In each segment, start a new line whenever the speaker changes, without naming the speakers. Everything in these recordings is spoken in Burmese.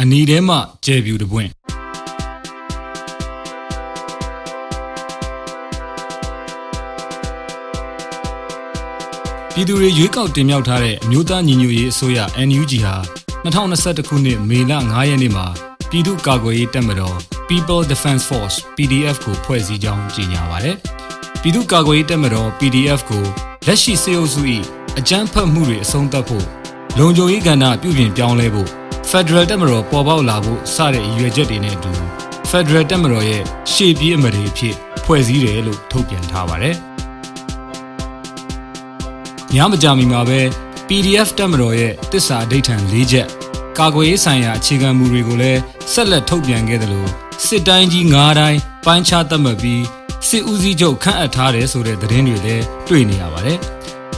အနီထဲမှကျဲပြူတပွင့်ပြည်သူတွေရွေးကောက်တင်မြှောက်ထားတဲ့အမျိုးသားညီညွတ်ရေးအစိုးရ NUG ဟာ2021ခုနှစ်မေလ9ရက်နေ့မှာပြည်သူ့ကာကွယ်ရေးတပ်မတော် People Defense Force PDF ကိုဖွဲ့စည်းကြောင်းကြေညာပါတယ်။ပြည်သူ့ကာကွယ်ရေးတပ်မတော် PDF ကိုလက်ရှိစေအုပ်စု၏ အကြမ်းဖက်မှုတွေအဆုံးသတ်ဖို့လုံခြုံရေးကဏ္ဍပြုပြင်ပြောင်းလဲဖို့ Federal တပ်မတော်ပေါ်ပေါက်လာဖို့စတဲ့ရည်ရွယ်ချက်တွေနဲ့အတူ Federal တပ်မတော်ရဲ့ရှေ့ပြေးအမတွေအဖြစ်ဖွဲ့စည်းတယ်လို့ထုတ်ပြန်ထားပါတယ်။ညမကြမီမှာပဲ PDF တပ်မတော်ရဲ့တစ္ဆာအဋိဌံ၄ချက်ကာကွယ်ရေးဆိုင်ရာအခြေခံမူတွေကိုလည်းဆက်လက်ထုတ်ပြန်ခဲ့တယ်လို့စစ်တိုင်းကြီး၅တိုင်းပိုင်းခြားသတ်မှတ်ပြီးစစ်ဦးစီးချုပ်ခန့်အပ်ထားတယ်ဆိုတဲ့သတင်းတွေလည်းတွေ့နေရပါတယ်။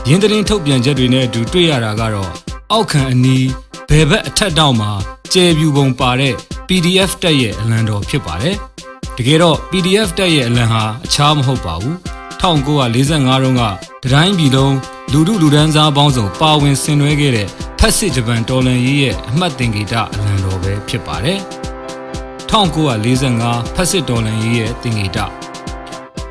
ရင်းသတင်းထုတ်ပြန်ချက်တွေနဲ့အတူတွေ့ရတာကတော့အောက်ခံအနီးဘယ်ဘက်အထက်တောင်မှာကျဲပြူပုံပါတဲ့ PDF တက်ရဲ့အလံတော်ဖြစ်ပါတယ်။တကယ်တော့ PDF တက်ရဲ့အလံဟာအခြားမဟုတ်ပါဘူး။1945တုန်းကတတိုင်းပြည်လုံးလူမှုလူဒန်းစားပေါင်းစုံပါဝင်ဆင်နွှဲခဲ့တဲ့ဖက်စစ်ဂျပန်တော်လန်ရေးရဲ့အမှတ်သင်္ကေတအလံတော်ပဲဖြစ်ပါတယ်။1945ဖက်စစ်တော်လန်ရေးရဲ့သင်္ကေတ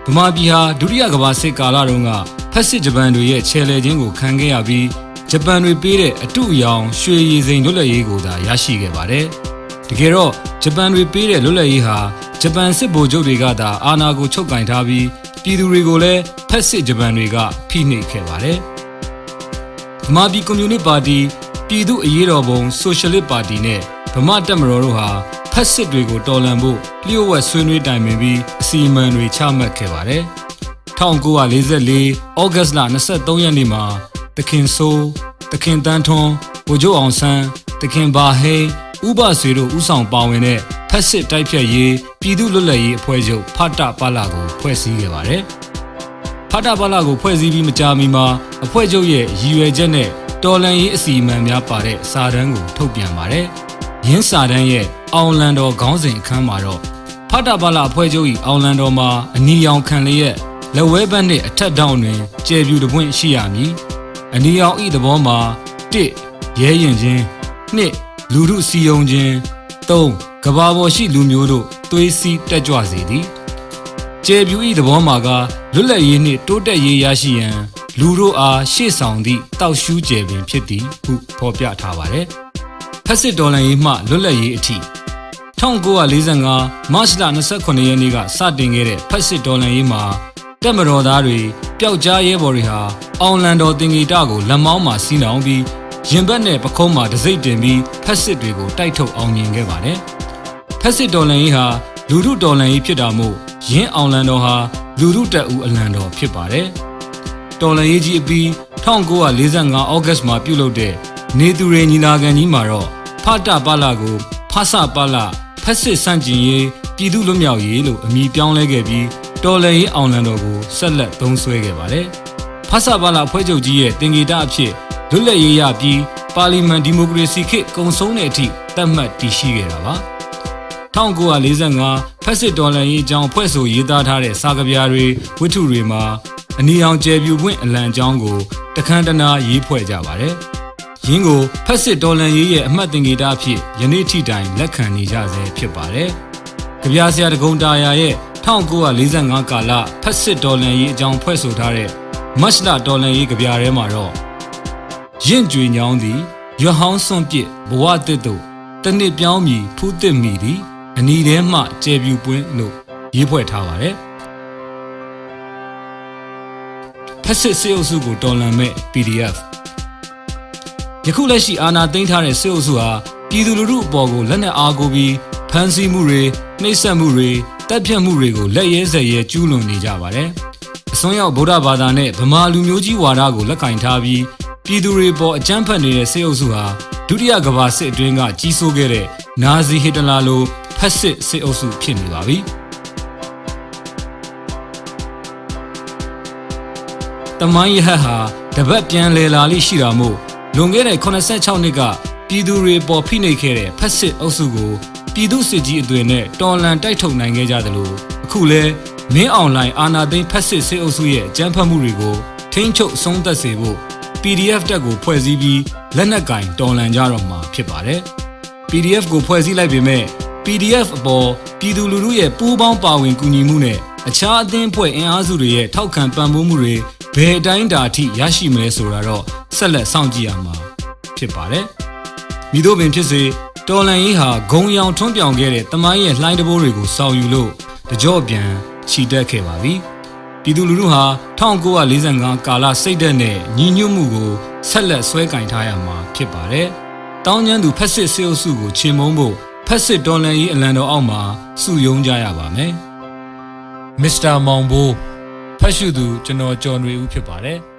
ဗမာပြည်ဟာဒုတိယကမ္ဘာစစ်ကာလတုန်းက ဖက်စစ်ဂျပန်တွေရဲ့ခြေလှယ်ခြင်းကိုခံခဲ့ရပြီးဂျပန်တွေပေးတဲ့အတုအယောင်ရွှေရည်စိန်လွတ်လပ်ရေးကိုသာရရှိခဲ့ပါတယ်။တကယ်တော့ဂျပန်တွေပေးတဲ့လွတ်လပ်ရေးဟာဂျပန်စစ်ဗိုလ်ချုပ်တွေကသာအာဏာကိုချုပ်ကင်ထားပြီးပြည်သူတွေကိုလည်းဖက်စစ်ဂျပန်တွေကဖိနှိပ်ခဲ့ပါတယ်။ဗမာပြည်ကွန်မြူနစ်ပါတီပြည်သူ့အရေးတော်ပုံဆိုရှယ်လစ်ပါတီနဲ့ဗမာတက်မတော်တို့ဟာဖက်စစ်တွေကိုတော်လှန်ဖို့လျှို့ဝှက်ဆွေးနွေးတိုင်ပင်ပြီးအစီအမံတွေချမှတ်ခဲ့ပါတယ်။ 1944ဩဂတ်စ်လ23ရက်နေ့မှာတခင်ဆိုးတခင်တန်းထွန်းဗိုလ်ချုပ်အောင်ဆန်းတခင်ဘာဟိဥပဆွေတို့ဥဆောင်ပါဝင်တဲ့ဖက်စစ်တိုက်ဖြတ်ရေးပြည်သူ့လွတ်လပ်ရေးအဖွဲ့ချုပ်ဖတ်တာပါလာကိုဖွဲ့စည်းခဲ့ပါတယ်။ဖတ်တာပါလာကိုဖွဲ့စည်းပြီးမကြာမီမှာအဖွဲ့ချုပ်ရဲ့ရည်ရွယ်ချက်နဲ့တော်လန်ရေးအစီအမံများပါတဲ့စာတမ်းကိုထုတ်ပြန်ပါတယ်။ရင်းစာတမ်းရဲ့အောင်လန်တော်ခေါင်းစဉ်အခန်းမှာတော့ဖတ်တာပါလာအဖွဲ့ချုပ်၏အောင်လန်တော်မှာအနီရောင်ခံလျက် လက်ဝဲဘက်နှင့်အထက်တောင်တွင်ကျယ်ပြူတပွင့်ရှိရမည်။အနီရောင်ဤသဘောမှာ1ရဲရင်ချင်း2လူမှုစီယုံခြင်း3ကဘာပေါ်ရှိလူမျိုးတို့သွေးစည်းတက်ကြွစေသည်ကျေပြူဤသဘောမှာကလွတ်လပ်ရေးနှင့်တိုးတက်ရေးရရှိရန်လူတို့အားရှေ့ဆောင်သည့်တောက်ရှူးကျယ်ပင်ဖြစ်သည်ဟုဖော်ပြထားပါတယ်ဖက်စစ်ဒေါ်လာရေးမှလွတ်လပ်ရေးအထိ1945မတ်လ29ရက်နေ့ကစတင်ခဲ့တဲ့ဖက်စစ်ဒေါ်လာရေးမှာ တက်မတော်သားတွေပျောက်ကြားရဲဘော်တွေဟာအောင်လန်တော်တင်ဂီတကိုလက်မောင်းမှာစီးနှောင်ပြီးရင်ဘတ်နဲ့ပခုံးမှာတစိမ့်တင်ပြီးဖက်စစ်တွေကိုတိုက်ထုတ်အောင်မြင်ခဲ့ပါတယ်။ဖက်စစ်တော်လှန်ရေးဟာလူထုတော်လှန်ရေးဖြစ်တာမို့ရင်းအောင်လန်တော်ဟာလူထုတပ်ဦးအလံတော်ဖြစ်ပါတယ်။တော်လှန်ရေးကြီးအပြီး1945ဩဂတ်မှာပြုလုပ်တဲ့နေသူရေညီလာခံကြီးမှာတော့ဖာတာပါလာကိုဖာဆပါလာဖက်စစ်စန့်ကျင်ရေးပြည်သူ့လွတ်မြောက်ရေးလို့အမည်ပြောင်းလဲခဲ့ပြီး တော်လှန်ရေးအောင်လန်တော်ကိုဆက်လက်သုံးစွဲခဲ့ပါတယ်။ဖာဆပါလာဖွဲ့ချုပ်ကြီးရဲ့တင်ဂီတအဖြစ်လွတ်လပ်ရေးရပြီးပါလီမန်ဒီမိုကရေစီခေတ်ကုံဆုံးတဲ့အထိတတ်မှတ်တည်ရှိခဲ့တာပါ1945ဖက်စစ်တော်လှန်ရေးအကြောင်းဖွဲ့ဆိုရေးသားထားတဲ့စာကဗျာတွေဝတ္ထုတွေမှာအနီအောင်ကျယ်ပြူပွင့်အလံအကြောင်းကိုတခမ်းတနာရေးဖွဲ့ကြပါတယ်။ရင်းကိုဖက်စစ်တော်လှန်ရေးရဲ့အမှတ်သင်္ကေတအဖြစ်ယနေ့ထိတိုင်လက်ခံနေကြဆဲဖြစ်ပါတယ်။ကြပြဆရာတကုံတာယာရဲ့ 1945ကာလဖက်စစ်တော်လှန်ရေးအကြောင်းဖွဲ့ဆိုထားတဲ့မတ်လတော်လှန်ရေးကြပြထဲမှာတော့ရင့်ကြွေညောင်းသည်ရွဟောင်းစွန့်ပစ်ဘဝတစ်တို့တနစ်ပြောင်းမြည်ဖူးတစ်မိသည်အနီထဲမှကျဲပြူပွင့်လို့ရေးဖွဲ့ထားပါတယ်ဖက်စစ်စေအုပ်စုကိုတော်လှန်မဲ့ PDF ယခုလက်ရှိအာဏာသိမ်းထားတဲ့စေအုပ်စုဟာပြည်သူလူထုအပေါ်ကိုလက်နက်အားကိုပြီး ဖမ်းဆီးမှုတွေနှိပ်စက်မှုတွေတပ်ဖြတ်မှုတွေကိုလက်ရဲစက်ရဲကျူးလွန်နေကြပါတယ်အစွန်းရောက်ဗုဒ္ဓဘာသာနဲ့ဗမာလူမျိုးကြီးဝါဒကိုလက်ကင်ထားပြီးပြည်သူတွေပေါ်အကြမ်းဖက်နေတဲ့စစ်အုပ်စုဟာဒုတိယကမ္ဘာစစ်အတွင်းကကြီးစိုးခဲ့တဲ့နာဇီဟစ်တလာလိုဖက်စစ်စစ်အုပ်စုဖြစ်နေပါပြီ။တမိုင်းရဟဟာတပတ်ပြန်လည်လာလိရှိတာမို့လွန်ခဲ့တဲ့86နှစ်ကပြည်သူတွေပေါ်ဖိနှိပ်ခဲ့တဲ့ဖက်စစ်အုပ်စုကို ပြည်သူစစ်ကြီးအသွင်နဲ့တော်လန်တိုက်ထုတ်နိုင်ခဲ့ကြသလိုအခုလဲမင်းအွန်လိုင်းအာနာသိန်းဖက်စစ်စစ်အုပ်စုရဲ့ကြမ်းဖက်မှုတွေကိုထိန်းချုပ်ဆုံးသက်စေဖို့ PDF တက်ကိုဖွဲ့စည်းပြီးလက်နက်ကင်တော်လှန်ကြတော့မှာဖြစ်ပါတယ်။ PDF ကိုဖွဲ့စည်းလိုက်ပေမဲ့ PDF အပေါ်ပြည်သူလူထုရဲ့ပူးပေါင်းပါဝင်ကူညီမှုနဲ့အခြားအသင်းအဖွဲ့အင်အားစုတွေရဲ့ထောက်ခံပံ့ပိုးမှုတွေဘယ်အတိုင်းတာအထိရရှိမလဲဆိုတာတော့ဆက်လက်စောင့်ကြည့်ရမှာဖြစ်ပါတယ်။မိတို့ပင်ဖြစ်စေ တော်လန်ရေးဟာဂုံရောင်ထွန်းပြောင်ခဲ့တဲ့တမိုင်းရဲ့လှိုင်းတဘိုးတွေကိုစောင့်ယူလို့တကြော့ပြန်ခြိတက်ခဲ့ပါပြီ။ပြည်သူလူထုဟာ1945ကာလစိတ်သက်နဲ့ညီညွတ်မှုကိုဆက်လက်ဆွဲကင်ထားရမှာဖြစ်ပါတယ်။တောင်းကျမ်းသူဖက်စစ်စေအုပ်စုကိုချေမှုန်းဖို့ဖက်စစ်တော်လန်ရေးအလံတော်အောက်မှာစုယုံကြရပါမယ်။မစ္စတာမောင်ဘိုးဖတ်ရှုသူကျွန်တော်ကျော်ຫນွေဦးဖြစ်ပါတယ်။